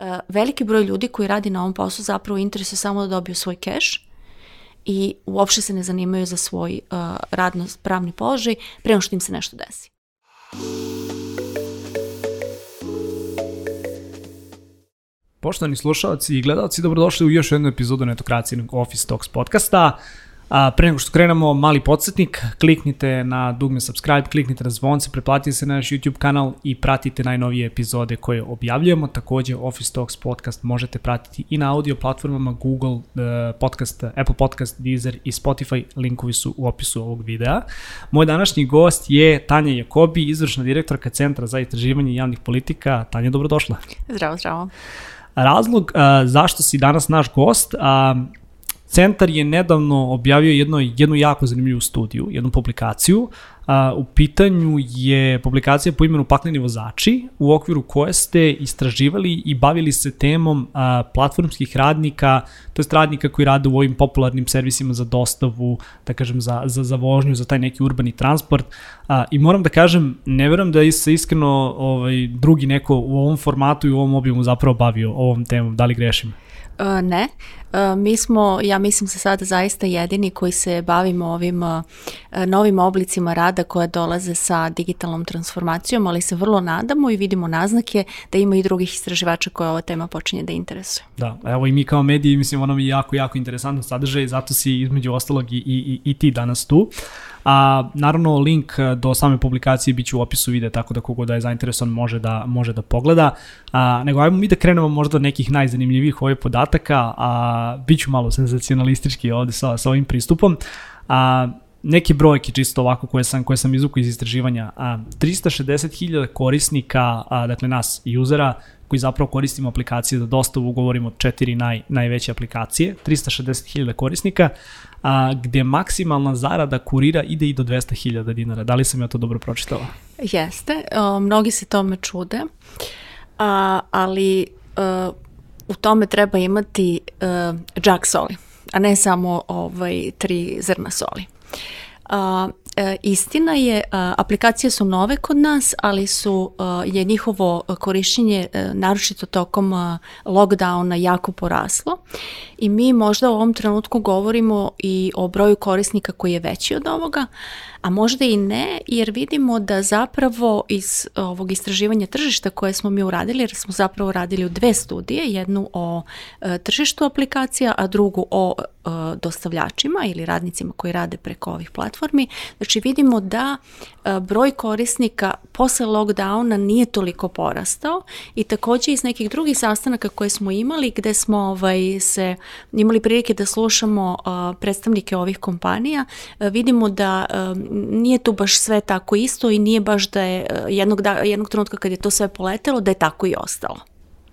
Uh, veliki broj ljudi koji radi na ovom poslu zapravo interesuje samo da dobiju svoj keš i uopšte se ne zanimaju za svoj uh, radno pravni položaj pre nego što im se nešto desi. Poštovani slušalci i gledalci, dobrodošli u još jednu epizodu Netokracijnog Office Talks podcasta. A, pre nego što krenemo, mali podsjetnik, kliknite na dugme subscribe, kliknite na zvonce, preplatite se na naš YouTube kanal i pratite najnovije epizode koje objavljujemo. Takođe, Office Talks podcast možete pratiti i na audio platformama Google uh, podcast, Apple podcast, Deezer i Spotify. Linkovi su u opisu ovog videa. Moj današnji gost je Tanja Jakobi, izvršna direktorka Centra za istraživanje javnih politika. Tanja, dobrodošla. Zdravo, zdravo. Razlog uh, zašto si danas naš gost, uh, Centar je nedavno objavio jedno, jednu jako zanimljivu studiju, jednu publikaciju. A, u pitanju je publikacija po imenu Pakleni vozači, u okviru koje ste istraživali i bavili se temom a, platformskih radnika, to je radnika koji rade u ovim popularnim servisima za dostavu, da kažem, za, za, za vožnju, za taj neki urbani transport. A, I moram da kažem, ne verujem da se iskreno ovaj, drugi neko u ovom formatu i u ovom obimu zapravo bavio ovom temom. Da li grešim? Uh, ne. Uh, mi smo, ja mislim se sada zaista jedini koji se bavimo ovim uh, novim oblicima rada koje dolaze sa digitalnom transformacijom, ali se vrlo nadamo i vidimo naznake da ima i drugih istraživača koje ova tema počinje da interesuje. Da, evo i mi kao mediji, mislim, ono mi je jako, jako interesantan sadržaj, zato si između ostalog i, i, i ti danas tu. A, naravno, link e, do same publikacije biće u opisu videa, tako da kogo da je zainteresovan može da, može da pogleda. A, nego ajmo mi da krenemo možda od nekih najzanimljivih ovih podataka, a bit ću malo senzacionalistički ovde sa, sa ovim pristupom. A, neke brojke čisto ovako koje sam, koje sam izvukao iz istraživanja. A, 360.000 korisnika, a, dakle nas, usera, koji zapravo koristimo aplikacije za dostavu, govorimo četiri naj, najveće aplikacije, 360.000 korisnika, a, gde maksimalna zarada kurira ide i do 200.000 dinara. Da li sam ja to dobro pročitala? Jeste, o, mnogi se tome čude, a, ali a, u tome treba imati a, džak soli, a ne samo ovaj, tri zrna soli. A, e, istina je, a, aplikacije su nove kod nas, ali su a, je njihovo korišćenje e, naročito tokom lockdowna jako poraslo i mi možda u ovom trenutku govorimo i o broju korisnika koji je veći od ovoga, a možda i ne, jer vidimo da zapravo iz ovog istraživanja tržišta koje smo mi uradili, jer smo zapravo radili u dve studije, jednu o e, tržištu aplikacija, a drugu o e, dostavljačima ili radnicima koji rade preko ovih platformi. Znači vidimo da e, broj korisnika posle lockdowna nije toliko porastao i takođe iz nekih drugih sastanaka koje smo imali gde smo ovaj, se imali prilike da slušamo uh, predstavnike ovih kompanija, uh, vidimo da nije tu baš sve tako isto i nije baš da je jednog, da, jednog trenutka kad je to sve poletelo, da je tako i ostalo.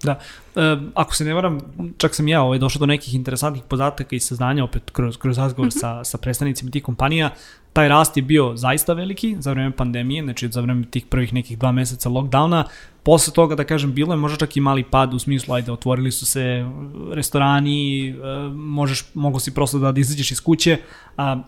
Da, e, ako se ne varam, čak sam ja ovaj, došao do nekih interesantnih podataka i saznanja opet kroz, kroz razgovor mm -hmm. sa, sa predstavnicima tih kompanija, taj rast je bio zaista veliki za vreme pandemije, znači za vreme tih prvih nekih dva meseca lockdowna, Posle toga, da kažem, bilo je možda čak i mali pad u smislu, ajde, otvorili su se restorani, e, možeš, mogu si prosto da, izađeš iz kuće.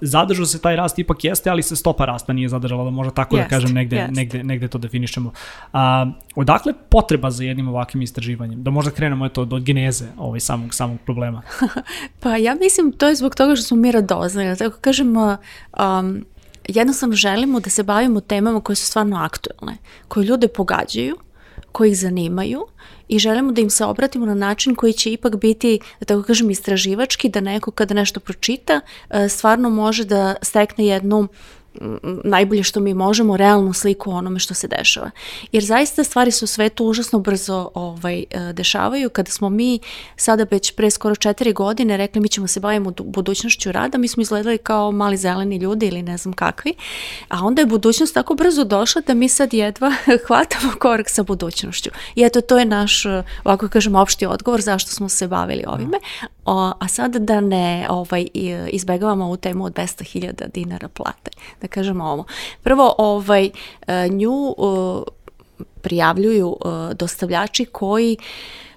Zadržao se taj rast, ipak jeste, ali se stopa rasta nije zadržala, da možda tako jest, da kažem, negde, jest. negde, negde to definišemo. A, odakle potreba za jednim ovakvim istraživanjem? Da možda krenemo eto, od, od geneze ovaj, samog, samog problema. pa ja mislim to je zbog toga što smo mi radoznali. Tako kažem, um, jednostavno želimo da se bavimo temama koje su stvarno aktuelne, koje ljude pogađaju koji ih zanimaju i želimo da im se obratimo na način koji će ipak biti, da tako kažem, istraživački, da neko kada nešto pročita e, stvarno može da stekne jednu najbolje što mi možemo realnu sliku o onome što se dešava. Jer zaista stvari su u svetu užasno brzo ovaj, e, dešavaju. Kada smo mi sada već pre skoro četiri godine rekli mi ćemo se bavimo budućnošću rada, mi smo izgledali kao mali zeleni ljudi ili ne znam kakvi, a onda je budućnost tako brzo došla da mi sad jedva hvatamo korak sa budućnošću. I eto, to je naš, ovako kažem, opšti odgovor zašto smo se bavili ovime. O, a sad da ne ovaj, izbegavamo ovu temu od 200.000 dinara plate. Da kažemo ovo. Prvo, ovaj, e, nju e, prijavljuju e, dostavljači koji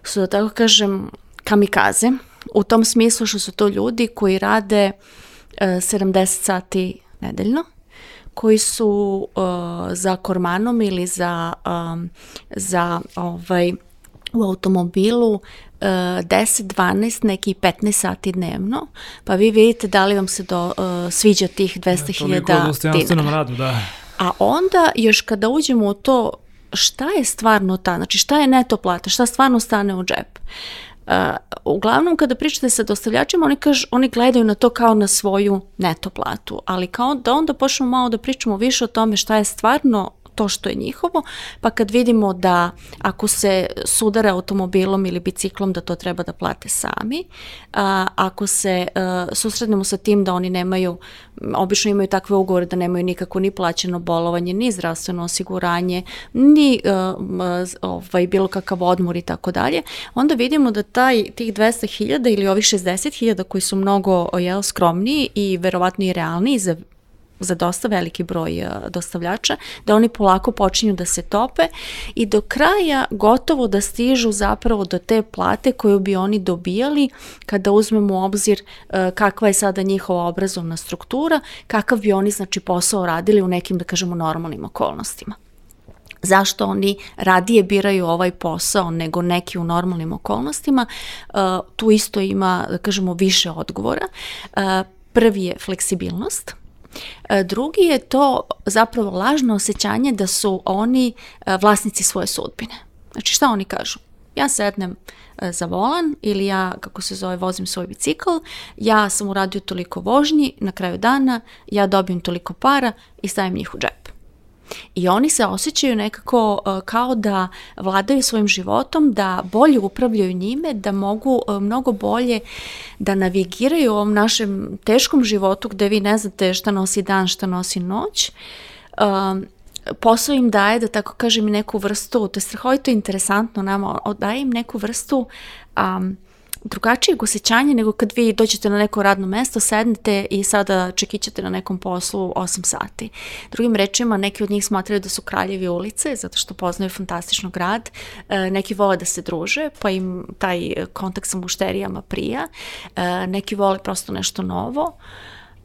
su, da tako kažem, kamikaze, u tom smislu što su to ljudi koji rade 70 sati nedeljno, koji su uh, za kormanom ili za, um, za ovaj, u automobilu uh, 10, 12, neki 15 sati dnevno, pa vi vidite da li vam se do, uh, sviđa tih 200.000 dinara. radu, da. A onda još kada uđemo u to šta je stvarno ta, znači šta je neto plata, šta stvarno stane u džep. Uh, uglavnom kada pričate sa dostavljačima oni, kaž, oni gledaju na to kao na svoju neto platu, ali kao da onda počnemo malo da pričamo više o tome šta je stvarno to što je njihovo, pa kad vidimo da ako se sudare automobilom ili biciklom da to treba da plate sami, a, ako se a, susretnemo sa tim da oni nemaju, obično imaju takve ugovore da nemaju nikako ni plaćeno bolovanje, ni zdravstveno osiguranje, ni a, ovaj, bilo kakav odmor i tako dalje, onda vidimo da taj, tih 200.000 ili ovih 60.000 koji su mnogo jel, skromniji i verovatno i realniji za za dosta veliki broj e, dostavljača, da oni polako počinju da se tope i do kraja gotovo da stižu zapravo do te plate koju bi oni dobijali kada uzmemo u obzir e, kakva je sada njihova obrazovna struktura, kakav bi oni znači posao radili u nekim da kažemo normalnim okolnostima zašto oni radije biraju ovaj posao nego neki u normalnim okolnostima, e, tu isto ima, da kažemo, više odgovora. Prvi je fleksibilnost, drugi je to zapravo lažno osjećanje da su oni e, vlasnici svoje sudbine. Znači šta oni kažu? Ja sednem e, za volan ili ja, kako se zove, vozim svoj bicikl, ja sam uradio toliko vožnji, na kraju dana ja dobijem toliko para i stavim njih u džep. I oni se osjećaju nekako uh, kao da vladaju svojim životom, da bolje upravljaju njime, da mogu uh, mnogo bolje da navigiraju u ovom našem teškom životu gde vi ne znate šta nosi dan, šta nosi noć. Um, posao im daje, da tako kažem, neku vrstu, to je strahovito interesantno nama, daje im neku vrstu um, drugačijeg osjećanja nego kad vi dođete na neko radno mesto, sednete i sada čekićete na nekom poslu 8 sati. Drugim rečima, neki od njih smatraju da su kraljevi ulice, zato što poznaju fantastično grad, e, neki vole da se druže, pa im taj kontakt sa mušterijama prija, e, neki vole prosto nešto novo,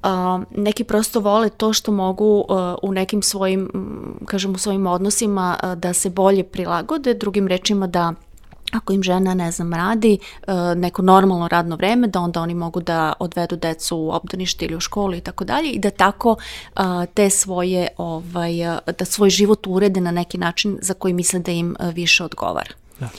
Uh, neki prosto vole to što mogu uh, u nekim svojim, kažem, u svojim odnosima uh, da se bolje prilagode, drugim rečima da ako im žena, ne znam, radi e, neko normalno radno vreme, da onda oni mogu da odvedu decu u obdanište ili u školu i tako dalje i da tako e, te svoje, ovaj, e, da svoj život urede na neki način za koji misle da im više odgovara. Da.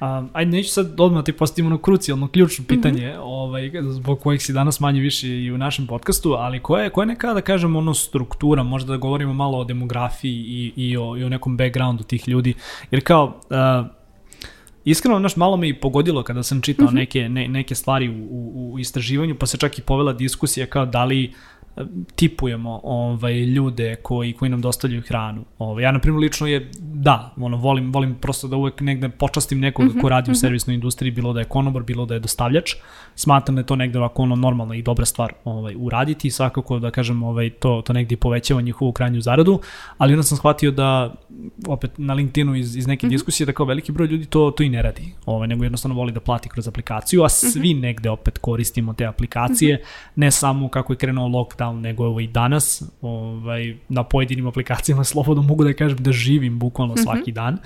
Um, ajde, neću sad odmah ti postaviti ono krucijalno, ključno mhm. pitanje, mm -hmm. ovaj, zbog kojih si danas manje više i u našem podcastu, ali koja je, koja je neka, da kažem, ono struktura, možda da govorimo malo o demografiji i, i, o, i o nekom backgroundu tih ljudi, jer kao, uh, Iskreno, naš malo me i pogodilo kada sam čitao mm -hmm. neke, ne, neke stvari u, u, u istraživanju, pa se čak i povela diskusija kao da li tipujemo ovaj ljude koji koji nam dostavljaju hranu. Ovaj ja na primjer lično je da, ono volim volim prosto da uvek negde počastim nekog mm -hmm, ko radi u mm -hmm. servisnoj industriji, bilo da je konobar, bilo da je dostavljač. Smatram da je to negde ovako ono normalna i dobra stvar ovaj uraditi i svakako da kažem ovaj to to negde povećava njihovu krajnju zaradu, ali onda sam shvatio da opet na LinkedInu iz iz neke mm -hmm. diskusije da kao veliki broj ljudi to to i ne radi. Ovaj nego jednostavno voli da plati kroz aplikaciju, a svi mm -hmm. negde opet koristimo te aplikacije, mm -hmm. ne samo kako je krenuo lockdown lockdown nego ovo i danas. Ovaj, na pojedinim aplikacijama slobodno mogu da kažem da živim bukvalno mm -hmm. svaki dan.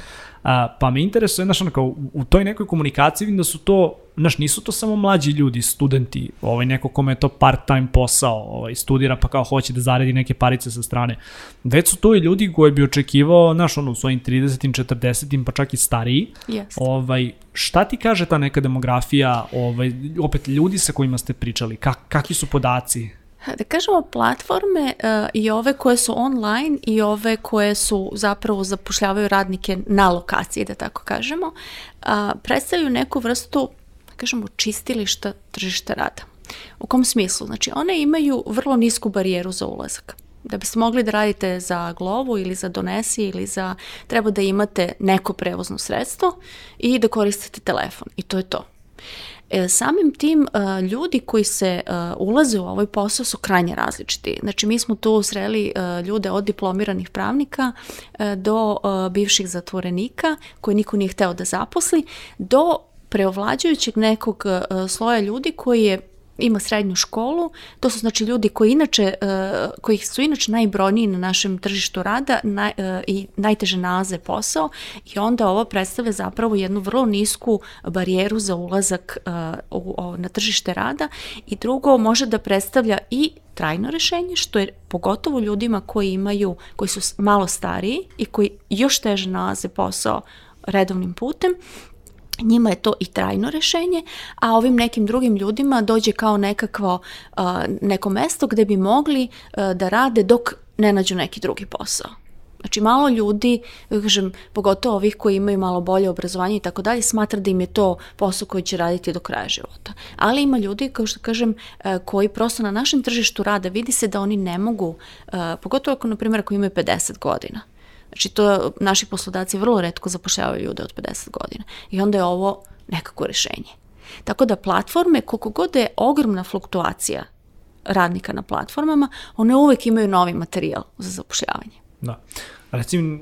A, pa me interesuje, znaš, ono, kao, u, u toj nekoj komunikaciji vidim da su to, znaš, nisu to samo mlađi ljudi, studenti, ovaj, neko kome je to part-time posao, ovaj, studira pa kao hoće da zaredi neke parice sa strane. Već su to i ljudi koje bi očekivao, znaš, ono, u svojim 30 40 pa čak i stariji. Yes. Ovaj, šta ti kaže ta neka demografija, ovaj, opet ljudi sa kojima ste pričali, kak, kakvi su podaci? Da kažemo platforme uh, i ove koje su online i ove koje su zapravo zapošljavaju radnike na lokaciji, da tako kažemo, predstavljaju neku vrstu, da kažemo, čistilišta tržišta rada. U kom smislu? Znači, one imaju vrlo nisku barijeru za ulazak. Da biste mogli da radite za Glovu ili za Donesi ili za... Treba da imate neko prevozno sredstvo i da koristite telefon. I to je to. E, samim tim e, ljudi koji se e, ulaze u ovaj posao su krajnje različiti. Znači mi smo tu sreli ljude od diplomiranih pravnika do bivših zatvorenika koji niko nije hteo da zaposli, do preovlađujućeg nekog sloja ljudi koji je ima srednju školu, to su znači ljudi koji inače, uh, koji su inače najbrojniji na našem tržištu rada naj, uh, i najteže nalaze posao. I onda ovo predstavlja zapravo jednu vrlo nisku barijeru za ulazak u, na tržište rada. I drugo može da predstavlja i trajno rešenje, što je pogotovo ljudima koji imaju, koji su malo stariji i koji još teže nalaze posao redovnim putem, njima je to i trajno rešenje, a ovim nekim drugim ljudima dođe kao nekakvo neko mesto gde bi mogli da rade dok ne nađu neki drugi posao. Znači malo ljudi, kažem, pogotovo ovih koji imaju malo bolje obrazovanje i tako dalje, smatra da im je to posao koji će raditi do kraja života. Ali ima ljudi, kao što kažem, koji prosto na našem tržištu rada vidi se da oni ne mogu, pogotovo ako, na primjer, ako imaju 50 godina. Znači, to naši poslodavci vrlo redko zapošljavaju ljude od 50 godina. I onda je ovo nekako rešenje. Tako da platforme, koliko god je ogromna fluktuacija radnika na platformama, one uvek imaju novi materijal za zapošljavanje. Da. Recimo,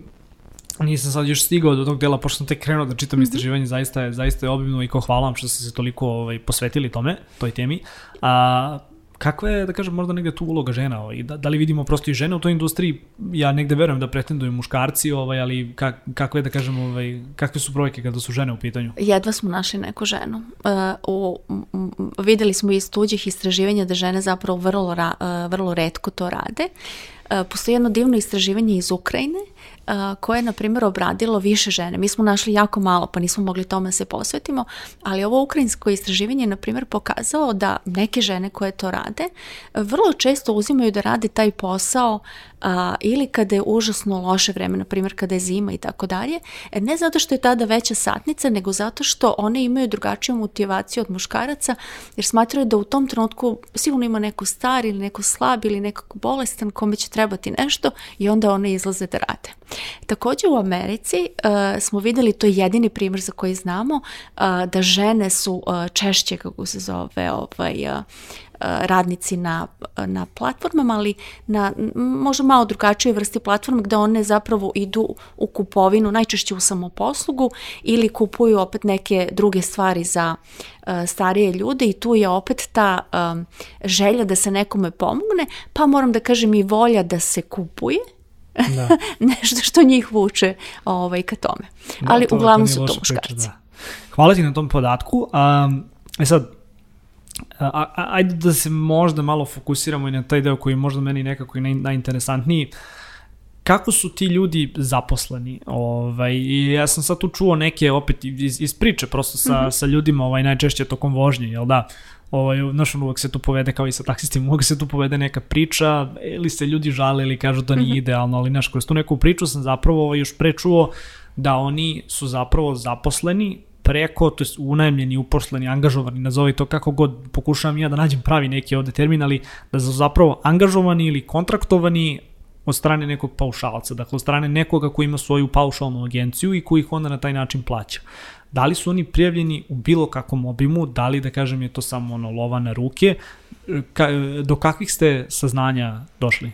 nisam sad još stigao do tog dela, pošto sam tek krenuo da čitam mm -hmm. istraživanje, zaista je, zaista je obimno i ko hvala vam što ste se toliko ovaj, posvetili tome, toj temi. A, kakva je, da kažem, možda negde tu uloga žena? Ovaj, da, da li vidimo prosto i žene u toj industriji? Ja negde verujem da pretenduju muškarci, ovaj, ali kak, kako je, da kažem, ovaj, kakve su brojke kada su žene u pitanju? Jedva smo našli neku ženu. Uh, u, videli smo iz tuđih istraživanja da žene zapravo vrlo, ra, uh, vrlo redko to rade. Uh, postoji jedno divno istraživanje iz Ukrajine koje je, na primjer, obradilo više žene. Mi smo našli jako malo, pa nismo mogli tome da se posvetimo, ali ovo ukrajinsko istraživanje je, na primjer, pokazao da neke žene koje to rade vrlo često uzimaju da rade taj posao a, ili kada je užasno loše vreme, na primjer kada je zima i tako dalje, e, ne zato što je tada veća satnica, nego zato što one imaju drugačiju motivaciju od muškaraca, jer smatraju da u tom trenutku sigurno ima neko star ili neko slab ili nekako bolestan kome će trebati nešto i onda one izlaze da rade. Takođe u Americi uh, smo videli, to je jedini primjer za koji znamo, uh, da žene su uh, češće, kako se zove, ovaj, uh, radnici na, na platformama, ali na možda malo drugačije vrsti platforma gde one zapravo idu u kupovinu, najčešće u samoposlugu ili kupuju opet neke druge stvari za uh, starije ljude i tu je opet ta um, želja da se nekome pomogne, pa moram da kažem i volja da se kupuje, da. nešto što njih vuče ovaj, ka tome. Da, Ali to, uglavnom to su to muškarci. Priča, da. Hvala ti na tom podatku. Um, e sad, a, a, ajde da se možda malo fokusiramo i na taj deo koji je možda meni nekako i naj, najinteresantniji. Kako su ti ljudi zaposleni? Ovaj, I ja sam sad tu čuo neke opet iz, iz priče prosto sa, mm -hmm. sa ljudima ovaj, najčešće tokom vožnje, jel da? Ovaj, znaš, uvek se tu povede kao i sa taksistima, uvek se tu povede neka priča, ili se ljudi žale ili kažu da nije mhm. idealno, ali znaš, kroz tu neku priču sam zapravo ovaj, još prečuo da oni su zapravo zaposleni preko, to je unajemljeni, uposleni, angažovani, nazovi to kako god, pokušavam ja da nađem pravi neki ovde termin, ali da su zapravo angažovani ili kontraktovani od strane nekog paušalca, dakle od strane nekoga ko ima svoju paušalnu agenciju i koji ih onda na taj način plaća. Da li su oni prijavljeni u bilo kakvom obimu, da li da kažem je to samo ono lova na ruke, Ka, do kakvih ste saznanja došli?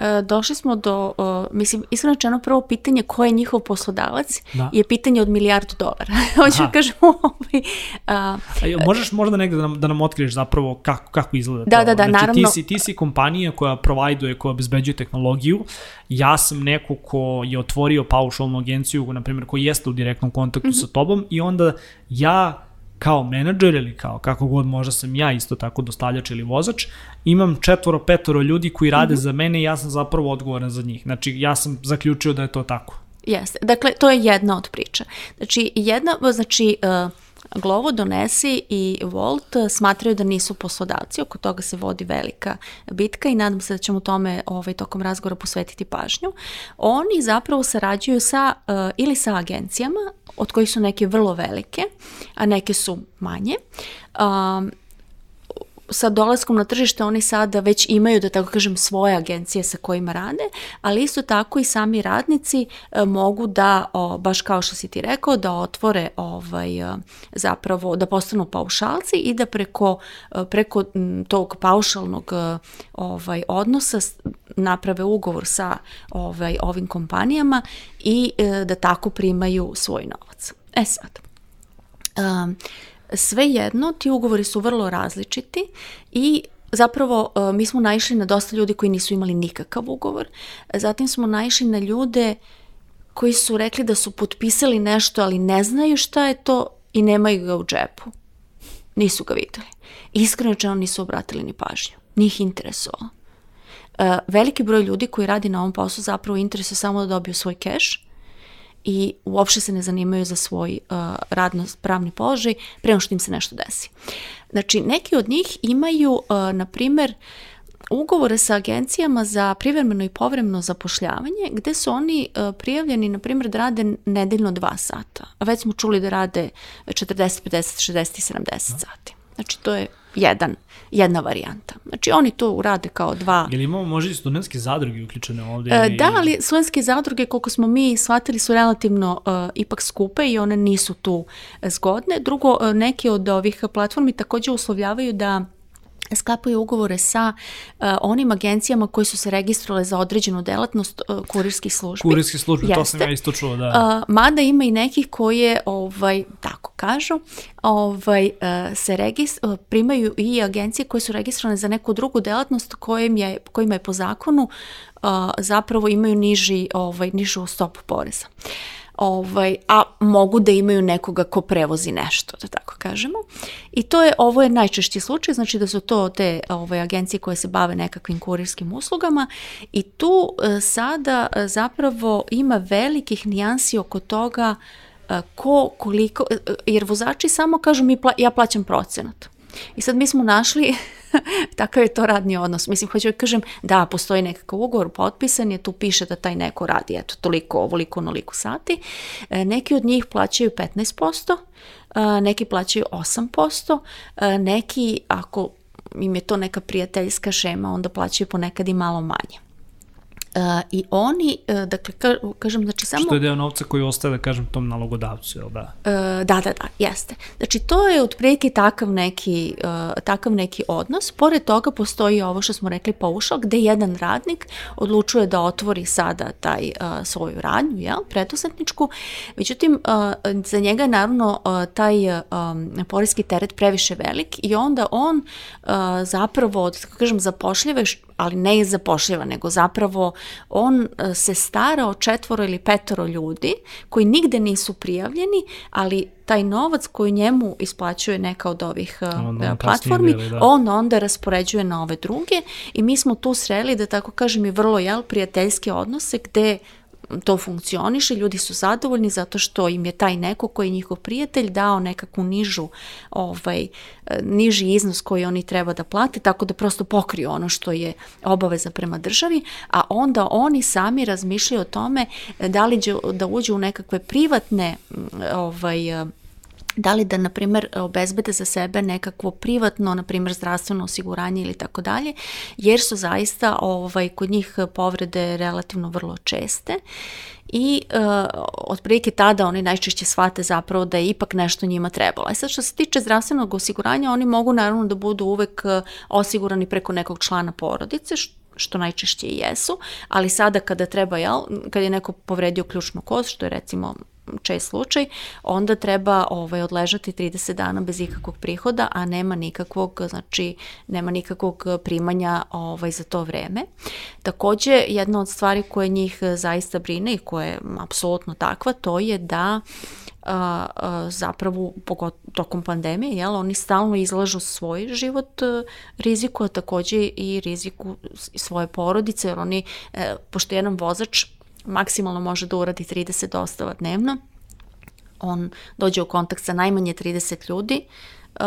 E, došli smo do, uh, mislim, iskreno čeno prvo pitanje ko je njihov poslodavac da. je pitanje od milijardu dolara. Hoću da kažem ovaj... Uh, A, možeš možda negde da nam, da nam otkriješ zapravo kako, kako izgleda da, to? Da, da, znači, naravno. Ti si, ti si kompanija koja provajduje, koja obezbeđuje tehnologiju. Ja sam neko ko je otvorio paušalnu agenciju, na primjer, koji jeste u direktnom kontaktu mm -hmm. sa tobom i onda ja kao menadžer ili kao kako god možda sam ja isto tako dostavljač ili vozač, imam četvoro, petoro ljudi koji rade mm -hmm. za mene i ja sam zapravo odgovoran za njih. Znači ja sam zaključio da je to tako. Jeste. Dakle, to je jedna od priča. Znači, jedna, znači, uh, Glovo, Donesi i Volt smatraju da nisu poslodavci, oko toga se vodi velika bitka i nadam se da ćemo tome ovaj, tokom razgovora posvetiti pažnju. Oni zapravo sarađuju sa, uh, ili sa agencijama, od kojih su neke vrlo velike, a neke su manje. Um, sa dolaskom na tržište oni sada već imaju, da tako kažem, svoje agencije sa kojima rade, ali isto tako i sami radnici e, mogu da, o, baš kao što si ti rekao, da otvore ovaj, e, zapravo, da postanu paušalci i da preko, e, preko tog paušalnog ovaj, odnosa naprave ugovor sa ovaj, ovim kompanijama i da tako primaju svoj novac. E sad, um, Svejedno, ti ugovori su vrlo različiti i zapravo e, mi smo naišli na dosta ljudi koji nisu imali nikakav ugovor. Zatim smo naišli na ljude koji su rekli da su potpisali nešto, ali ne znaju šta je to i nemaju ga u džepu. Nisu ga videli. Iskreno čeno nisu obratili ni pažnju. Njih interesovalo. E, veliki broj ljudi koji radi na ovom poslu zapravo interesuje samo da dobiju svoj keš i uopšte se ne zanimaju za svoj uh, radno pravni položaj prema što im se nešto desi. Znači, neki od njih imaju, uh, na primer, ugovore sa agencijama za privremeno i povremeno zapošljavanje, gde su oni uh, prijavljeni, na primjer, da rade nedeljno dva sata. A već smo čuli da rade 40, 50, 60 i 70 sati. Znači, to je jedan, jedna varijanta. Znači, oni to urade kao dva... Jel imamo možda i studentske zadruge uključene ovde? E, da, ali studentske zadruge, koliko smo mi shvatili, su relativno uh, ipak skupe i one nisu tu zgodne. Drugo, uh, neke od ovih platformi takođe uslovljavaju da sklapaju ugovore sa uh, onim agencijama koji su se registrovale za određenu delatnost uh, kurirskih službi. Kurirskih službi, Jeste. to sam ja isto čuo, da. Uh, mada ima i nekih koje, ovaj, tako kažu, ovaj, uh, se regist, uh, primaju i agencije koje su registrovane za neku drugu delatnost kojim je, kojima je po zakonu uh, zapravo imaju niži, ovaj, nižu stopu poreza. Uh, ovaj, a mogu da imaju nekoga ko prevozi nešto, da tako kažemo. I to je, ovo je najčešći slučaj, znači da su to te ovaj, agencije koje se bave nekakvim kurirskim uslugama i tu e, sada e, zapravo ima velikih nijansi oko toga e, ko, koliko, jer vozači samo kažu mi pla, ja plaćam procenat. I sad mi smo našli takav je to radni odnos. Mislim, hoću da kažem, da, postoji nekakav ugovor potpisan je, tu piše da taj neko radi, eto, toliko, ovoliko, onoliko sati. E, neki od njih plaćaju 15%, e, neki plaćaju 8%, e, neki, ako im je to neka prijateljska šema, onda plaćaju ponekad i malo manje. I oni, uh, dakle, ka, kažem, znači samo... Što je deo novca koji ostaje, da kažem, tom nalogodavcu, jel da? Uh, da, da, da, jeste. Znači, to je otprilike takav neki, uh, takav neki odnos. Pored toga postoji ovo što smo rekli paušal, gde jedan radnik odlučuje da otvori sada taj svoju radnju, jel, preduzetničku. Međutim, za njega je naravno taj porijski teret previše velik i onda on zapravo, da kažem, zapošljive ali ne je zapošljiva, nego zapravo on e, se stara o četvoro ili petoro ljudi koji nigde nisu prijavljeni, ali taj novac koji njemu isplaćuje neka od ovih e, on, on platformi, bili, da. on onda raspoređuje na ove druge i mi smo tu sreli, da tako kažem, i vrlo jel, prijateljske odnose gde to funkcioniše, ljudi su zadovoljni zato što im je taj neko koji je njihov prijatelj dao nekakvu nižu, ovaj, niži iznos koji oni treba da plate, tako da prosto pokriju ono što je obaveza prema državi, a onda oni sami razmišljaju o tome da li će da uđu u nekakve privatne ovaj, da li da, na primjer, obezbede za sebe nekakvo privatno, na primjer, zdravstveno osiguranje ili tako dalje, jer su zaista ovaj, kod njih povrede relativno vrlo česte i uh, otprilike tada oni najčešće shvate zapravo da je ipak nešto njima trebalo. E sad što se tiče zdravstvenog osiguranja, oni mogu naravno da budu uvek e, osigurani preko nekog člana porodice, što najčešće i jesu, ali sada kada treba, jel, kad je neko povredio ključnu kost, što je recimo čest slučaj, onda treba ovaj, odležati 30 dana bez ikakvog prihoda, a nema nikakvog, znači, nema nikakvog primanja ovaj, za to vreme. Takođe, jedna od stvari koje njih zaista brine i koja je apsolutno takva, to je da a, a, zapravo tokom pandemije, jel, oni stalno izlažu svoj život a, riziku, a takođe i riziku svoje porodice, jer oni, e, pošto jedan vozač maksimalno može da uradi 30 dostava dnevno. On dođe u kontakt sa najmanje 30 ljudi, uh,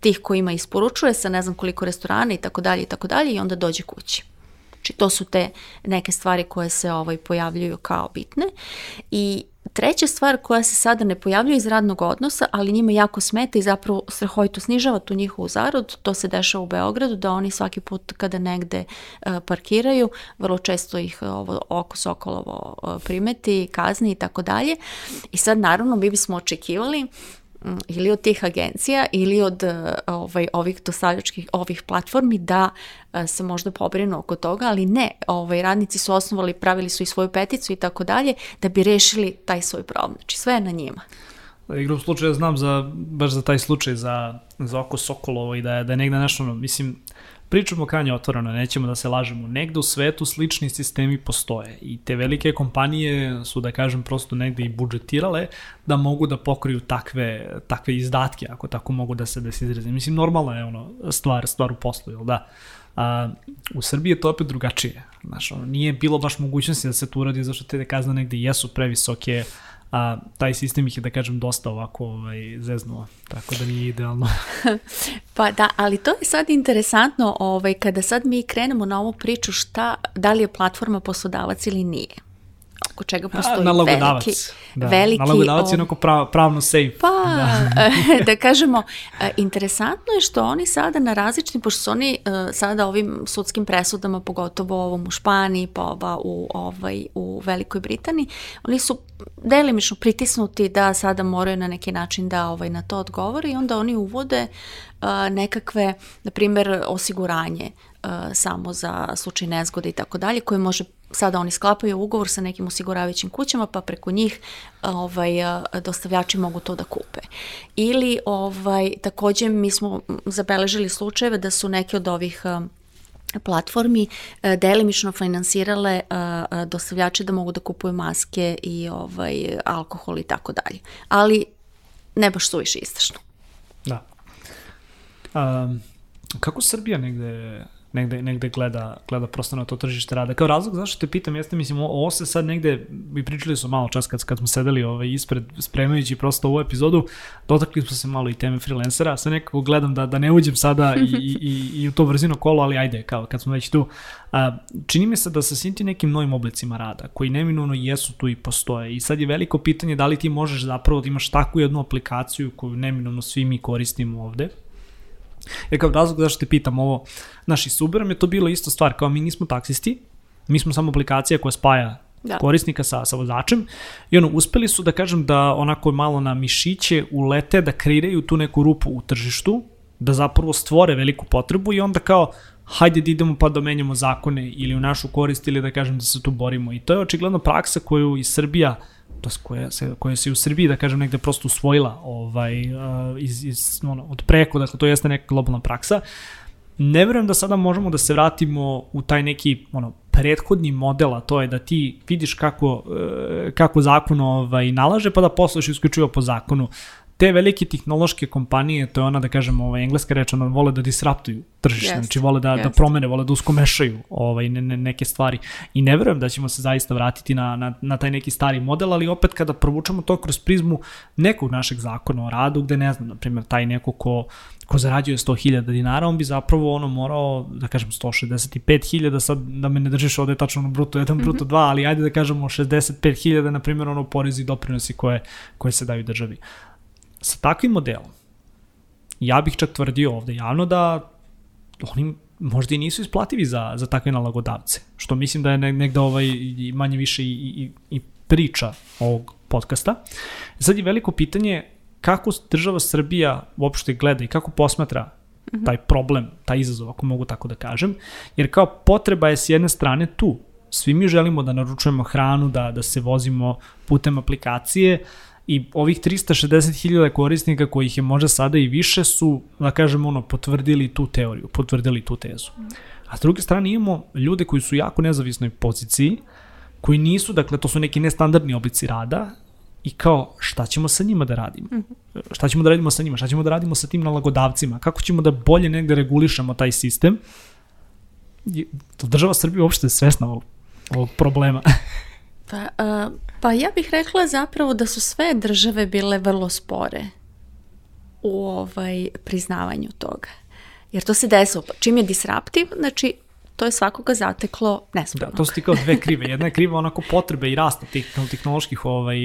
tih kojima isporučuje sa ne znam koliko restorana i tako dalje i tako dalje i onda dođe kući. Znači to su te neke stvari koje se ovaj pojavljuju kao bitne i Treća stvar koja se sada ne pojavljuje iz radnog odnosa, ali njima jako smeta i zapravo strahovito snižava tu njihovu zaradu, to se dešava u Beogradu, da oni svaki put kada negde uh, parkiraju, vrlo često ih ovo oko Sokolovo uh, primeti, kazni i tako dalje. I sad naravno mi bismo očekivali ili od tih agencija ili od e, ovaj, ovih dostavljačkih ovih platformi da e, se možda pobrinu oko toga, ali ne, ovaj, radnici su osnovali, pravili su i svoju peticu i tako dalje, da bi rešili taj svoj problem. Znači sve je na njima. Igrom slučaja znam za, baš za taj slučaj za, za oko Sokolovo i da je, da je negde nešto, mislim, pričamo krajnje otvoreno, nećemo da se lažemo. Negde u svetu slični sistemi postoje i te velike kompanije su, da kažem, prosto negde i budžetirale da mogu da pokriju takve, takve izdatke, ako tako mogu da se, da se izraze. Mislim, normalno je ono, stvar, stvar u poslu, jel da? A, u Srbiji je to opet drugačije. Znaš, ono, nije bilo baš mogućnosti da se to uradi, zašto te kazne negde jesu previsoke, a taj sistem ih je, da kažem, dosta ovako ovaj, zeznuo, tako da nije idealno. pa da, ali to je sad interesantno, ovaj, kada sad mi krenemo na ovu priču šta, da li je platforma poslodavac ili nije oko čega postoji A, veliki, da. veliki... Nalogodavac je onako prav, pravno safe. Pa, da. da kažemo, e, interesantno je što oni sada na različitim, pošto su oni e, sada ovim sudskim presudama, pogotovo ovom u Španiji, pa ova u, ovaj, u Velikoj Britaniji, oni su delimično pritisnuti da sada moraju na neki način da ovaj, na to odgovore i onda oni uvode uh, nekakve, na primjer, osiguranje uh, samo za slučaj nezgode i tako dalje, koje može sada oni sklapaju ugovor sa nekim osiguravajućim kućama pa preko njih ovaj dostavljači mogu to da kupe. Ili ovaj takođe mi smo zabeležili slučajeve da su neke od ovih platformi delimično finansirale dostavljače da mogu da kupuju maske i ovaj alkohol i tako dalje. Ali ne baš suviše istrašno. Da. Um, kako Srbija negde negde, negde gleda, gleda prosto na to tržište rada. Kao razlog zašto te pitam jeste, mislim, ovo se sad negde, mi pričali smo malo čas kad, kad smo sedeli ovaj, ispred, spremajući prosto ovu epizodu, dotakli smo se malo i teme freelancera, sad nekako gledam da, da ne uđem sada i, i, i, i u to vrzino kolo, ali ajde, kao kad smo već tu. A, čini mi se da sa svim ti nekim novim oblicima rada, koji neminovno jesu tu i postoje, i sad je veliko pitanje da li ti možeš zapravo da imaš takvu jednu aplikaciju koju neminovno svi mi koristimo ovde, Jer kao razlog zašto te pitam ovo, naši Suberom je to bilo isto stvar, kao mi nismo taksisti, mi smo samo aplikacija koja spaja da. korisnika sa, sa vozačem i ono, uspeli su da kažem da onako malo na mišiće ulete da kreiraju tu neku rupu u tržištu, da zapravo stvore veliku potrebu i onda kao hajde da idemo pa da menjamo zakone ili u našu korist ili da kažem da se tu borimo. I to je očigledno praksa koju i Srbija to koja se, koja se u Srbiji, da kažem, negde prosto usvojila ovaj, iz, iz, ono, od preko, dakle to jeste neka globalna praksa. Ne verujem da sada možemo da se vratimo u taj neki ono, prethodni model, a to je da ti vidiš kako, e, kako zakon ovaj, nalaže, pa da posluješ isključivo po zakonu te velike tehnološke kompanije, to je ona da kažemo, ovaj, engleska reč, ona vole da disruptuju tržište, yes. znači vole da, yes. da promene, vole da uskomešaju ovaj, ne, ne, neke stvari. I ne verujem da ćemo se zaista vratiti na, na, na taj neki stari model, ali opet kada provučamo to kroz prizmu nekog našeg zakona o radu, gde ne znam, na primjer, taj neko ko ko zarađuje 100.000 dinara, on bi zapravo ono morao, da kažem 165.000, sad da me ne držiš ovde tačno na bruto 1, mm -hmm. bruto 2, ali ajde da kažemo 65.000, na primjer, ono porezi i doprinosi koje, koje se daju državi sa takvim modelom, ja bih čak tvrdio ovde javno da oni možda i nisu isplativi za, za takve nalagodavce, što mislim da je negde ovaj manje više i, i, i priča ovog podcasta. Sad je veliko pitanje kako država Srbija uopšte gleda i kako posmatra mhm. taj problem, taj izazov, ako mogu tako da kažem, jer kao potreba je s jedne strane tu. Svi mi želimo da naručujemo hranu, da, da se vozimo putem aplikacije, uh, i ovih 360.000 korisnika kojih je možda sada i više su, da kažemo, ono, potvrdili tu teoriju, potvrdili tu tezu. A s druge strane imamo ljude koji su jako nezavisnoj poziciji, koji nisu, dakle, to su neki nestandardni oblici rada i kao šta ćemo sa njima da radimo? Mm -hmm. Šta ćemo da radimo sa njima? Šta ćemo da radimo sa tim nalagodavcima? Kako ćemo da bolje negde regulišemo taj sistem? Država Srbije uopšte je svesna ovog, ovog problema. Pa, uh, pa ja bih rekla zapravo da su sve države bile vrlo spore u ovaj priznavanju toga. Jer to se desilo. Čim je disruptiv, znači to je svakoga zateklo nespremno. Da, to su ti kao dve krive. Jedna je kriva onako potrebe i rasta tih tehnoloških ovaj,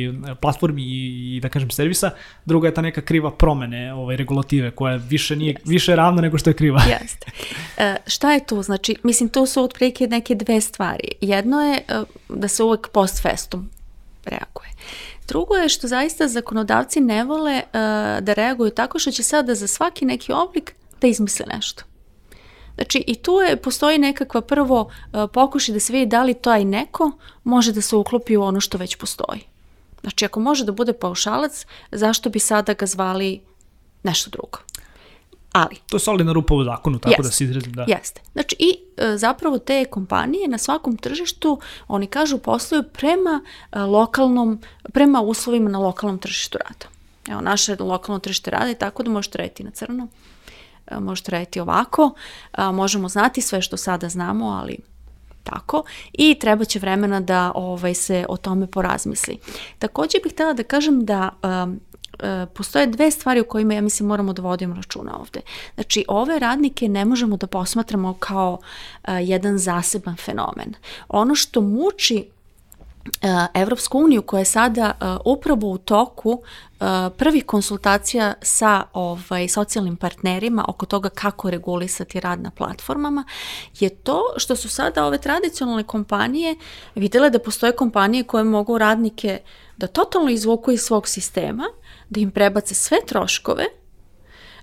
platformi i, i da kažem servisa, druga je ta neka kriva promene ovaj, regulative koja više nije yes. više ravna nego što je kriva. Jeste. E, šta je tu? Znači, mislim, tu su otprilike neke dve stvari. Jedno je e, da se uvek post festum reaguje. Drugo je što zaista zakonodavci ne vole uh, da reaguju tako što će sada za svaki neki oblik da izmisle nešto. Znači i tu je, postoji nekakva prvo uh, pokušaj da se vidi da li taj neko može da se uklopi u ono što već postoji. Znači, ako može da bude paušalac, zašto bi sada ga zvali nešto drugo? Ali, To je solidna rupa u zakonu, tako Jeste. da se izrazim da. Jeste. Znači i e, zapravo te kompanije na svakom tržištu, oni kažu posluju prema e, lokalnom, prema uslovima na lokalnom tržištu rada. Evo, naše lokalno tržište rada je tako da možete raditi na crno, e, možete raditi ovako, a, možemo znati sve što sada znamo, ali tako i treba će vremena da ovaj se o tome porazmisli. Takođe bih htela da kažem da um, e, postoje dve stvari o kojima ja mislim moramo da vodimo računa ovde. Znači, ove radnike ne možemo da posmatramo kao e, jedan zaseban fenomen. Ono što muči e, Evropsku uniju koja je sada e, upravo u toku e, prvih konsultacija sa ovaj socijalnim partnerima oko toga kako regulisati rad na platformama je to što su sada ove tradicionalne kompanije videle da postoje kompanije koje mogu radnike da totalno izvuku iz svog sistema, da im prebace sve troškove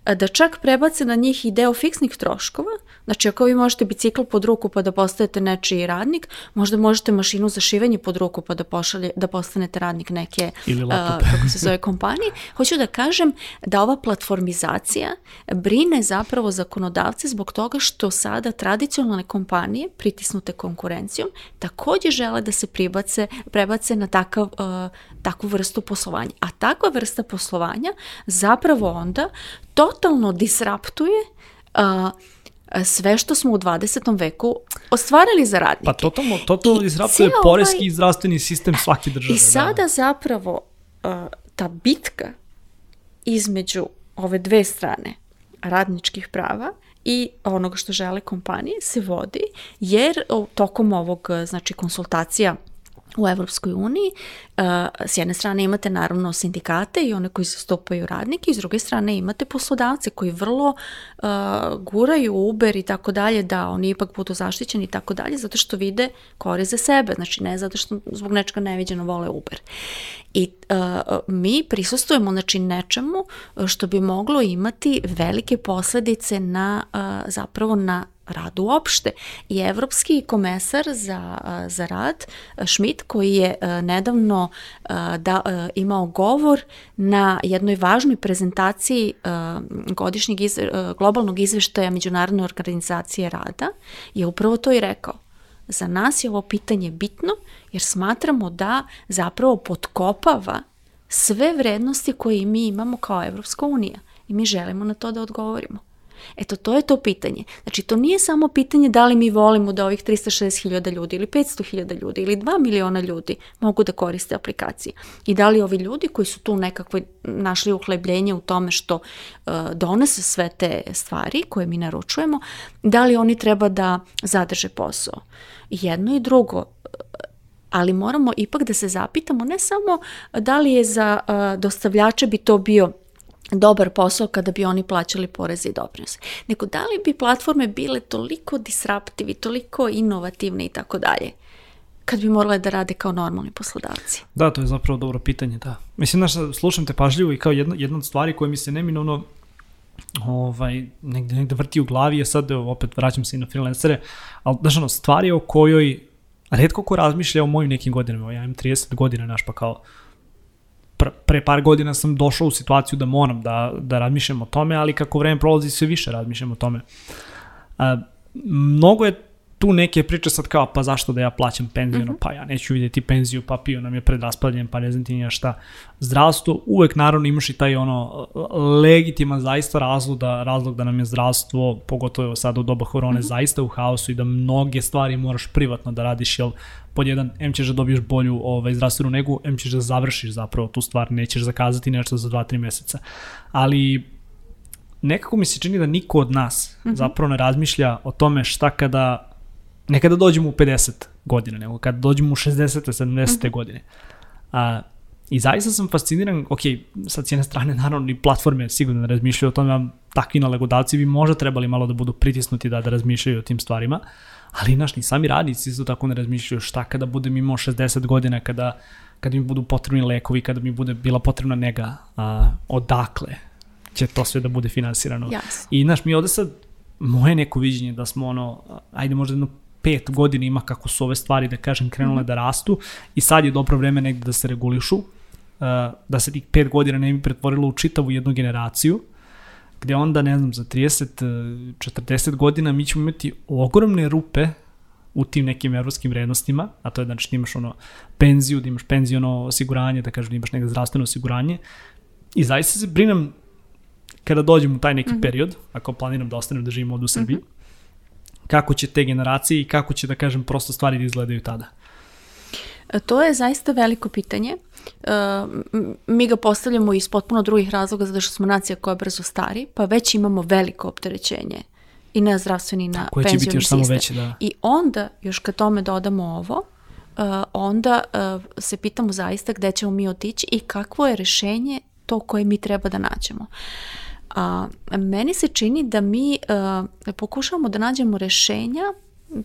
da čak prebace na njih i deo fiksnih troškova. Znači, ako vi možete bicikl pod ruku pa da postajete nečiji radnik, možda možete mašinu za šivenje pod ruku pa da, pošalje, da postanete radnik neke, Ili laptop. kako se zove, kompanije. Hoću da kažem da ova platformizacija brine zapravo zakonodavce zbog toga što sada tradicionalne kompanije, pritisnute konkurencijom, takođe žele da se pribace, prebace na takav, uh, takvu vrstu poslovanja. A takva vrsta poslovanja zapravo onda totalno disraptuje uh, sve što smo u 20. veku ostvarili za radnike. Pa totalno, totalno I izraptuje ceo poreski ovaj- i zdravstveni sistem svake države. I sada zapravo uh, ta bitka između ove dve strane radničkih prava i onoga što žele kompanije se vodi jer tokom ovog uh, znači konsultacija u Evropskoj uniji, uh, s jedne strane imate naravno sindikate i one koji zastupaju radnike, i s druge strane imate poslodavce koji vrlo uh, guraju Uber i tako dalje da oni ipak budu zaštićeni i tako dalje zato što vide korist za sebe, znači ne zato što zbog nečega neviđeno vole Uber. I uh, mi prisustujemo znači nečemu što bi moglo imati velike posledice na zapravo na rad uopšte. I evropski komesar za, za rad, Schmidt, koji je nedavno da, imao govor na jednoj važnoj prezentaciji godišnjeg iz, globalnog izveštaja Međunarodne organizacije rada, je upravo to i rekao. Za nas je ovo pitanje bitno jer smatramo da zapravo potkopava sve vrednosti koje mi imamo kao Evropska unija i mi želimo na to da odgovorimo. Eto, to je to pitanje. Znači, to nije samo pitanje da li mi volimo da ovih 360.000 ljudi ili 500.000 ljudi ili 2 miliona ljudi mogu da koriste aplikacije. I da li ovi ljudi koji su tu nekakve našli uhlebljenje u tome što uh, donese sve te stvari koje mi naručujemo, da li oni treba da zadrže posao. Jedno i drugo ali moramo ipak da se zapitamo ne samo da li je za uh, dostavljače bi to bio dobar posao kada bi oni plaćali poreze i doprinose, nego da li bi platforme bile toliko disruptivi, toliko inovativne i tako dalje, kad bi morale da rade kao normalni poslodavci. Da, to je zapravo dobro pitanje, da. Mislim, znaš, slušam te pažljivo i kao jedna, jedna od stvari koje mi se neminovno ovaj, negde, negde vrti u glavi je sad, opet vraćam se i na freelancere, ali, znaš, ono, stvari o kojoj redko ko razmišlja o mojim nekim godinama, ja imam 30 godina, znaš, pa kao, pre par godina sam došao u situaciju da moram da, da razmišljam o tome, ali kako vreme prolazi sve više razmišljam o tome. A, mnogo je tu neke priče sad kao, pa zašto da ja plaćam penziju, mm -hmm. pa ja neću vidjeti penziju, pa pio nam je pred raspaljenjem, pa ne znam ti nija šta. Zdravstvo, uvek naravno imaš i taj ono legitiman zaista razlog da, razlog da nam je zdravstvo, pogotovo sad u doba korone, mm -hmm. zaista u haosu i da mnoge stvari moraš privatno da radiš, jel pod jedan, M ćeš da dobiješ bolju ovaj, zdravstvenu negu, M ćeš da završiš zapravo tu stvar, nećeš zakazati nešto za 2-3 meseca. Ali nekako mi se čini da niko od nas mm -hmm. zapravo ne razmišlja o tome šta kada ne kada dođemo u 50 godina, nego kada dođemo u 60. 70. Mm -hmm. godine. A, I zaista sam fasciniran, ok, sad s jedne strane naravno i platforme sigurno ne razmišljaju o tome, takvi nalegodavci bi možda trebali malo da budu pritisnuti da, da razmišljaju o tim stvarima, ali naš, ni sami radnici isto tako ne razmišljaju šta kada budem imao 60 godina, kada, kada mi budu potrebni lekovi, kada mi bude bila potrebna nega, a, odakle će to sve da bude finansirano. Jasno. I znaš, mi ovde sad, moje neko viđenje da smo ono, ajde možda jedno pet godina ima kako su ove stvari, da kažem, krenule mm da rastu i sad je dobro vreme negde da se regulišu, da se tih pet godina ne bi pretvorilo u čitavu jednu generaciju, gde onda, ne znam, za 30, 40 godina mi ćemo imati ogromne rupe u tim nekim evropskim vrednostima, a to je znači da imaš ono penziju, da imaš penziono osiguranje, da kažem da imaš neka zdravstveno osiguranje. I zaista se brinem kada dođem u taj neki mm -hmm. period, ako planiram da ostanem da živim ovdje u Srbiji, mm -hmm. Kako će te generacije i kako će, da kažem, prosto stvari da izgledaju tada? E, to je zaista veliko pitanje. E, mi ga postavljamo iz potpuno drugih razloga zato što smo nacija koja brzo stari, pa već imamo veliko opterećenje i na zdravstveni, na Koje penzioni biti još sistem. Samo veće, da. I onda, još kad tome dodamo ovo, uh, onda uh, se pitamo zaista gde ćemo mi otići i kakvo je rešenje to koje mi treba da nađemo. A, meni se čini da mi uh, pokušavamo da nađemo rešenja,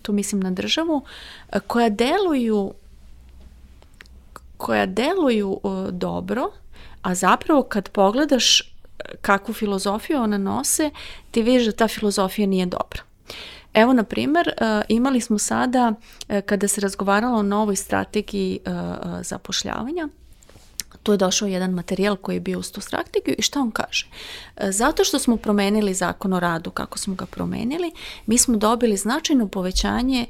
tu mislim na državu, uh, koja deluju koja deluju uh, dobro, a zapravo kad pogledaš kakvu filozofiju ona nose, ti vidiš da ta filozofija nije dobra. Evo, na primer, imali smo sada, kada se razgovaralo o novoj strategiji zapošljavanja, tu je došao jedan materijal koji je bio uz tu strategiju i šta on kaže? Zato što smo promenili zakon o radu kako smo ga promenili, mi smo dobili značajno povećanje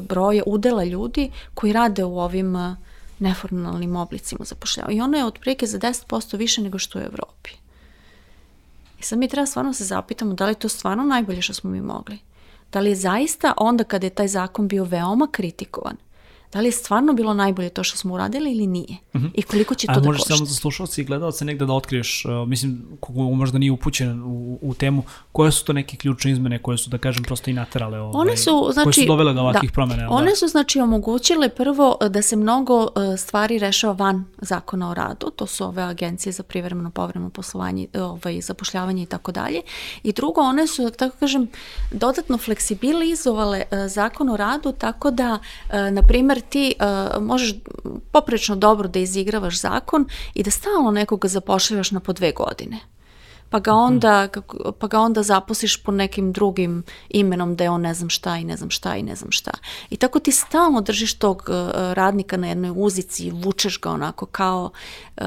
broja udela ljudi koji rade u ovim neformalnim oblicima zapošljavanja. I ono je otprilike za 10% više nego što je u Evropi. I sad mi treba stvarno se zapitamo da li je to stvarno najbolje što smo mi mogli. Da li je zaista onda kada je taj zakon bio veoma kritikovan, da li je stvarno bilo najbolje to što smo uradili ili nije uh mhm. -huh. i koliko će to A da košta. A možeš samo za slušalce i gledalce negde da otkriješ, uh, mislim, kogo možda nije upućen u, u temu, koje su to neke ključne izmene koje su, da kažem, prosto i naterale, ovaj, one su, znači, koje su dovele do ovakvih da, promene? One da? su, znači, omogućile prvo da se mnogo uh, stvari rešava van zakona o radu, to su ove agencije za privremeno povremeno poslovanje, ovaj, zapošljavanje i tako dalje. I drugo, one su, da tako kažem, dodatno fleksibilizovale uh, zakon o radu tako da, uh, na primer, ti uh, možeš poprečno dobro da izigravaš zakon i da stalno nekoga zapošljaš na po dve godine. Pa ga mhm. onda, pa ga onda zaposliš po nekim drugim imenom da je on ne znam šta i ne znam šta i ne znam šta. I tako ti stalno držiš tog uh, radnika na jednoj uzici i vučeš ga onako kao uh,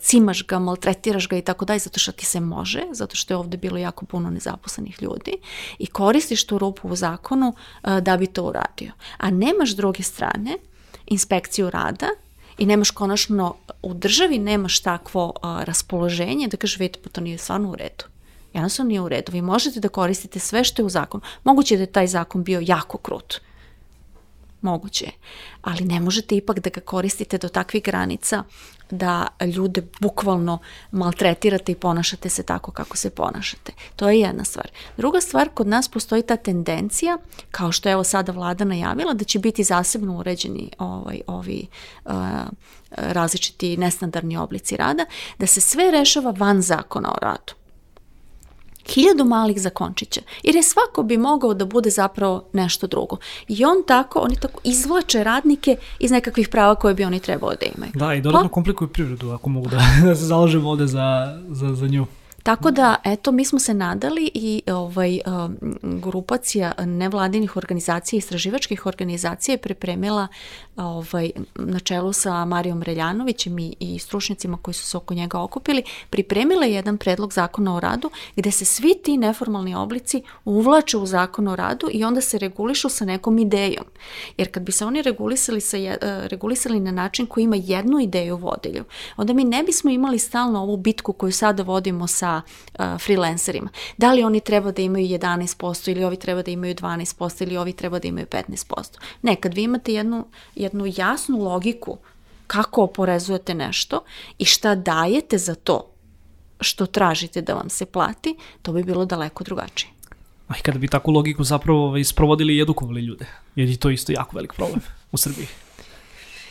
cimaš ga, maltretiraš ga i tako dalje zato što ti se može, zato što je ovde bilo jako puno nezaposlenih ljudi i koristiš tu rupu u zakonu uh, da bi to uradio. A nemaš druge strane inspekciju rada i nemaš konačno, u državi nemaš takvo a, raspoloženje da kaže, vidite, pa to nije stvarno u redu. Jednostavno nije u redu. Vi možete da koristite sve što je u zakonu. Moguće da je taj zakon bio jako krut. Moguće. Ali ne možete ipak da ga koristite do takvih granica da ljude bukvalno maltretirate i ponašate se tako kako se ponašate. To je jedna stvar. Druga stvar, kod nas postoji ta tendencija, kao što je evo sada vlada najavila, da će biti zasebno uređeni ovaj, ovi uh, različiti nestandardni oblici rada, da se sve rešava van zakona o radu hiljadu malih zakončića, jer je svako bi mogao da bude zapravo nešto drugo. I on tako, oni tako izvlače radnike iz nekakvih prava koje bi oni trebalo da imaju. Da, i dodatno pa, komplikuju privredu, ako mogu da, da se zalažem ovde za, za, za nju. Tako da, eto, mi smo se nadali i ovaj, um, grupacija nevladinih organizacija, istraživačkih organizacija je pripremila ovaj, na čelu sa Marijom Reljanovićem i, i stručnicima koji su se oko njega okupili, pripremila je jedan predlog zakona o radu gde se svi ti neformalni oblici uvlače u zakon o radu i onda se regulišu sa nekom idejom. Jer kad bi se oni regulisali, sa, uh, regulisali na način koji ima jednu ideju vodilju, onda mi ne bismo imali stalno ovu bitku koju sada vodimo sa uh, freelancerima. Da li oni treba da imaju 11% ili ovi treba da imaju 12% ili ovi treba da imaju 15%. Ne, kad vi imate jednu, jednu jasnu logiku kako oporezujete nešto i šta dajete za to što tražite da vam se plati, to bi bilo daleko drugačije. A i kada bi takvu logiku zapravo isprovodili i edukovali ljude, jer je to isto jako velik problem u Srbiji.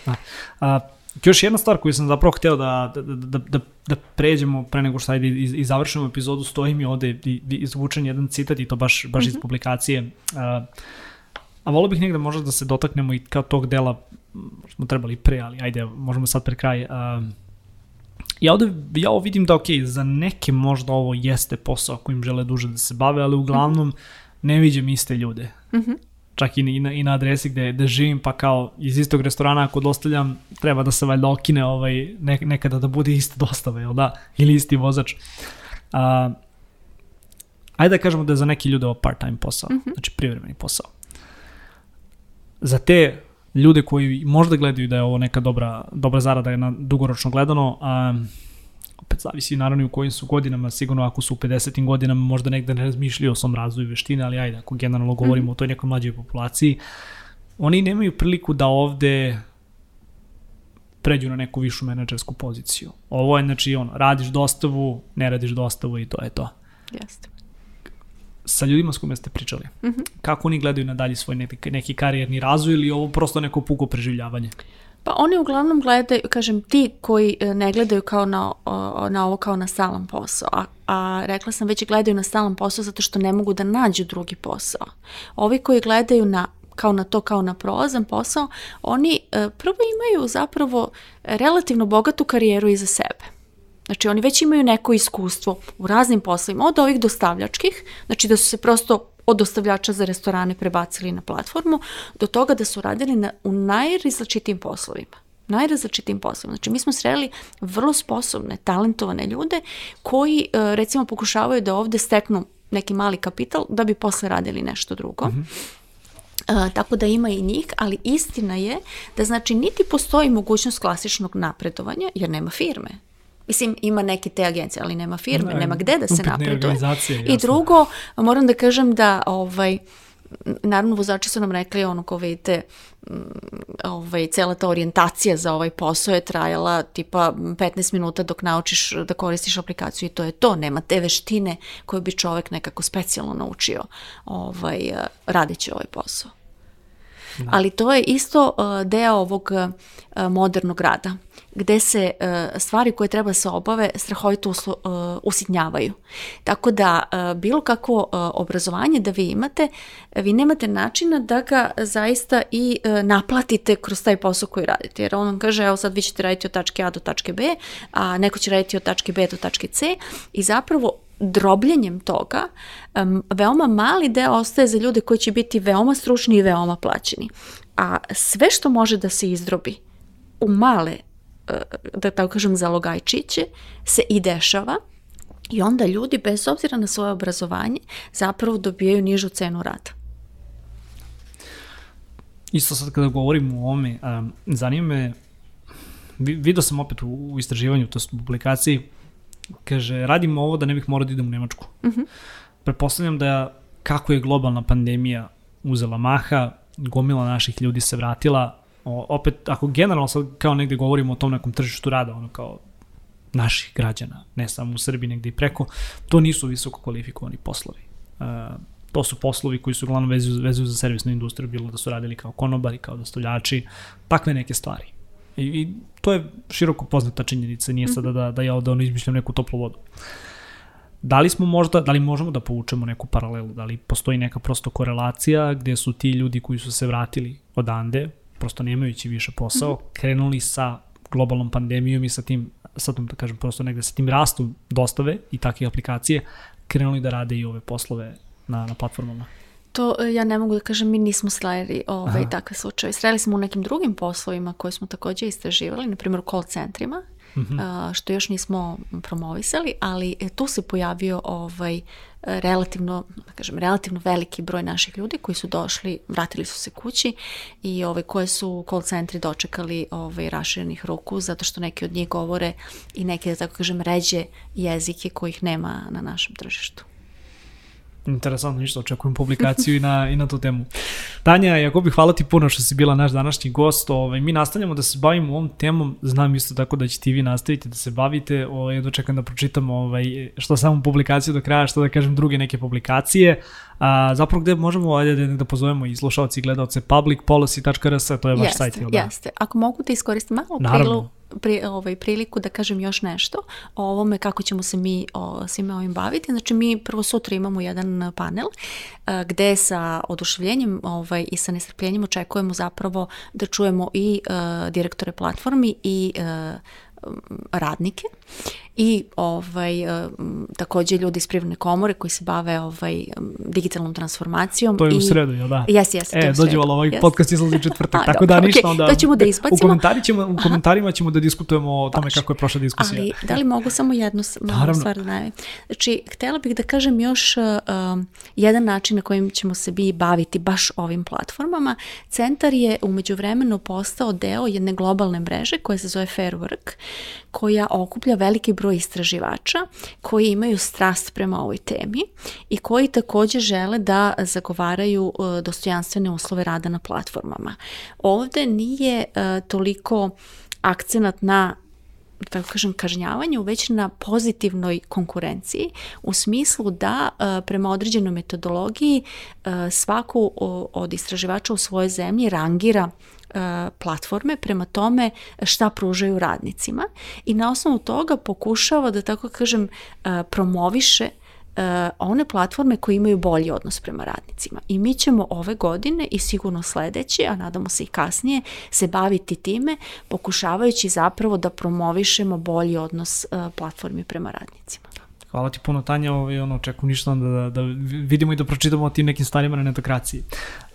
A, a, Još jedna stvar koju sam zapravo hteo da, da, da, da, da pređemo pre nego što ajde i, i završimo epizodu, stoji mi ovde i, i izvučen jedan citat i to baš, baš mm -hmm. iz mhm. publikacije. Uh, a volio bih negde možda da se dotaknemo i kao tog dela, smo trebali pre, ali ajde, možemo sad pre kraj. Uh, ja ovde, ja ovo vidim da ok, za neke možda ovo jeste posao kojim žele duže da se bave, ali uglavnom mm -hmm. ne viđem iste ljude. Mm -hmm čak i na, i na adresi gde, gde živim, pa kao iz istog restorana ako dostavljam, treba da se valjda okine ovaj, ne, nekada da bude ista dostava, jel da? Ili isti vozač. A, ajde da kažemo da je za neki ljude ovo part-time posao, mm -hmm. znači privremeni posao. Za te ljude koji možda gledaju da je ovo neka dobra, dobra zarada na dugoročno gledano, a, opet zavisi naravno i u kojim su godinama, sigurno ako su u 50. godinama možda negde ne razmišljaju o svom razvoju veštine, ali ajde, ako generalno govorimo mm -hmm. o toj nekoj mlađoj populaciji, oni nemaju priliku da ovde pređu na neku višu menadžersku poziciju. Ovo je, znači, ono, radiš dostavu, ne radiš dostavu i to je to. Jeste. Sa ljudima s kojima ste pričali, mm -hmm. kako oni gledaju na dalje svoj neki, neki karijerni razvoj ili ovo prosto neko puko preživljavanje? Pa oni uglavnom gledaju, kažem, ti koji e, ne gledaju kao na, na ovo kao na stalan posao, a, a rekla sam već gledaju na stalan posao zato što ne mogu da nađu drugi posao. Ovi koji gledaju na kao na to, kao na prolazan posao, oni e, prvo imaju zapravo relativno bogatu karijeru iza sebe. Znači oni već imaju neko iskustvo u raznim poslovima, od ovih dostavljačkih, znači da su se prosto od dostavljača za restorane prebacili na platformu, do toga da su radili na, u najrazličitijim poslovima najrazličitim poslovima. Znači, mi smo sreli vrlo sposobne, talentovane ljude koji, e, recimo, pokušavaju da ovde steknu neki mali kapital da bi posle radili nešto drugo. Mm -hmm. Uh, tako da ima i njih, ali istina je da znači niti postoji mogućnost klasičnog napredovanja jer nema firme. Mislim, ima neke te agencije, ali nema firme, ne, nema gde da se napreduje. I drugo, moram da kažem da ovaj, naravno vozači su nam rekli ono ko vidite mm, ovaj, cela ta orijentacija za ovaj posao je trajala tipa 15 minuta dok naučiš da koristiš aplikaciju i to je to, nema te veštine koje bi čovek nekako specijalno naučio ovaj, radeći ovaj posao. Da. Ali to je isto uh, deo ovog uh, modernog rada, gde se uh, stvari koje treba se obave strahovito usitnjavaju. Tako da bilo kako obrazovanje da vi imate, vi nemate načina da ga zaista i naplatite kroz taj posao koji radite. Jer on vam kaže, evo sad vi ćete raditi od tačke A do tačke B, a neko će raditi od tačke B do tačke C i zapravo drobljenjem toga um, veoma mali deo ostaje za ljude koji će biti veoma stručni i veoma plaćeni. A sve što može da se izdrobi u male, uh, da tako kažem, zalogajčiće, se i dešava i onda ljudi, bez obzira na svoje obrazovanje, zapravo dobijaju nižu cenu rada. Isto sad kada govorim o ovome, um, zanima me, vidio sam opet u, u istraživanju, to u publikaciji, Kaže, radim ovo da ne bih morao da idem u Nemačku. Uh mhm. -huh. Prepostavljam da kako je globalna pandemija uzela maha, gomila naših ljudi se vratila, o, opet, ako generalno sad kao negde govorimo o tom nekom tržištu rada, ono kao naših građana, ne samo u Srbiji, negde i preko, to nisu visoko kvalifikovani poslovi. Uh, to su poslovi koji su uglavnom vezuju, vezuju za servisnu industriju, bilo da su radili kao konobari, kao dostavljači, takve neke stvari. I, I to je široko poznata činjenica, nije sada da, da ja ovde ono izmišljam neku toplu vodu. Da li smo možda, da li možemo da povučemo neku paralelu, da li postoji neka prosto korelacija gde su ti ljudi koji su se vratili odande, prosto nemajući više posao, -hmm. krenuli sa globalnom pandemijom i sa tim, sad da kažem prosto negde sa tim rastom dostave i takve aplikacije, krenuli da rade i ove poslove na, na platformama. To e, ja ne mogu da kažem, mi nismo sreli ovaj, takve slučaje. Sreli smo u nekim drugim poslovima koje smo takođe istraživali, na primjer u call centrima, mm -hmm. što još nismo promovisali, ali e, tu se pojavio ovaj relativno, da kažem, relativno veliki broj naših ljudi koji su došli, vratili su se kući i ovaj, koje su call centri dočekali ovaj, raširenih ruku zato što neki od njih govore i neke, da tako kažem, ređe jezike kojih nema na našem tržištu. Interesantno, ništa, očekujem publikaciju i na, i na tu temu. Tanja, Jakobi, hvala ti puno što si bila naš današnji gost. Ovaj, mi nastavljamo da se bavimo ovom temom, znam isto tako da ćete i vi nastaviti da se bavite. Ovaj, dočekam da pročitam ovaj, što samo publikaciju do kraja, što da kažem druge neke publikacije. A, zapravo gde možemo ajde, da, da pozovemo i slušalci i gledalce publicpolicy.rs, to je vaš jeste, sajt. Jeste, jeste. Ako mogu da iskoristim malo prilu, pri, ovaj, priliku da kažem još nešto o ovome kako ćemo se mi o, svime ovim baviti. Znači mi prvo sutra imamo jedan panel a, gde sa oduševljenjem ovaj, i sa nestrpljenjem očekujemo zapravo da čujemo i a, direktore platformi i a, radnike i ovaj, e, takođe ljudi iz privredne komore koji se bave ovaj, digitalnom transformacijom. To je i, u sredu, jel da? Jes, jes. E, dođe ovaj yes. podcast izlazi četvrtak, A, tako dobro, da ništa okay, onda... To ćemo da izbacimo. U, komentari ćemo, u komentarima ćemo da diskutujemo o tome kako je prošla diskusija. Ali, da li mogu samo jednu malu stvar da najavim? Znači, htela bih da kažem još um, jedan način na kojim ćemo se bi baviti baš ovim platformama. Centar je umeđu vremenu postao deo jedne globalne mreže koja se zove Fair Work, koja okuplja veliki broj istraživača koji imaju strast prema ovoj temi i koji takođe žele da zagovaraju uh, dostojanstvene uslove rada na platformama. Ovde nije uh, toliko akcenat na tako kažem, kažnjavanju, već na pozitivnoj konkurenciji u smislu da prema određenoj metodologiji svaku od istraživača u svojoj zemlji rangira platforme prema tome šta pružaju radnicima i na osnovu toga pokušava da tako kažem promoviše uh, one platforme koje imaju bolji odnos prema radnicima. I mi ćemo ove godine i sigurno sledeće, a nadamo se i kasnije, se baviti time pokušavajući zapravo da promovišemo bolji odnos platformi prema radnicima. Hvala ti puno Tanja, ovaj, ono, očekujem ništa da, da vidimo i da pročitamo o tim nekim stvarima na netokraciji.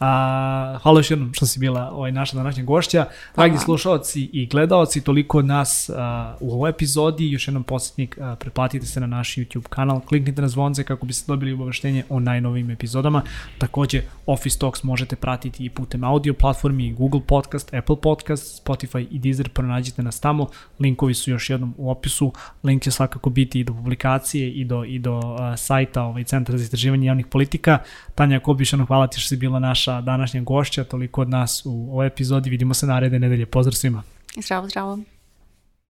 A, hvala još jednom što si bila ovaj, naša današnja gošća. Dragi slušalci i gledalci, toliko od nas a, u ovoj epizodi. Još jednom posjetnik, a, pretplatite se na naš YouTube kanal, kliknite na zvonce kako biste dobili obaveštenje o najnovim epizodama. Takođe, Office Talks možete pratiti i putem audio platformi, Google Podcast, Apple Podcast, Spotify i Deezer, pronađite nas tamo. Linkovi su još jednom u opisu. Link će svakako biti i do publikacije i do, i do uh, sajta ovaj, Centra za istraživanje javnih politika. Tanja Kobišano, hvala ti što si bila naša današnja gošća, toliko od nas u ovoj epizodi. Vidimo se naredne nedelje. Pozdrav svima. Zdravo, zdravo.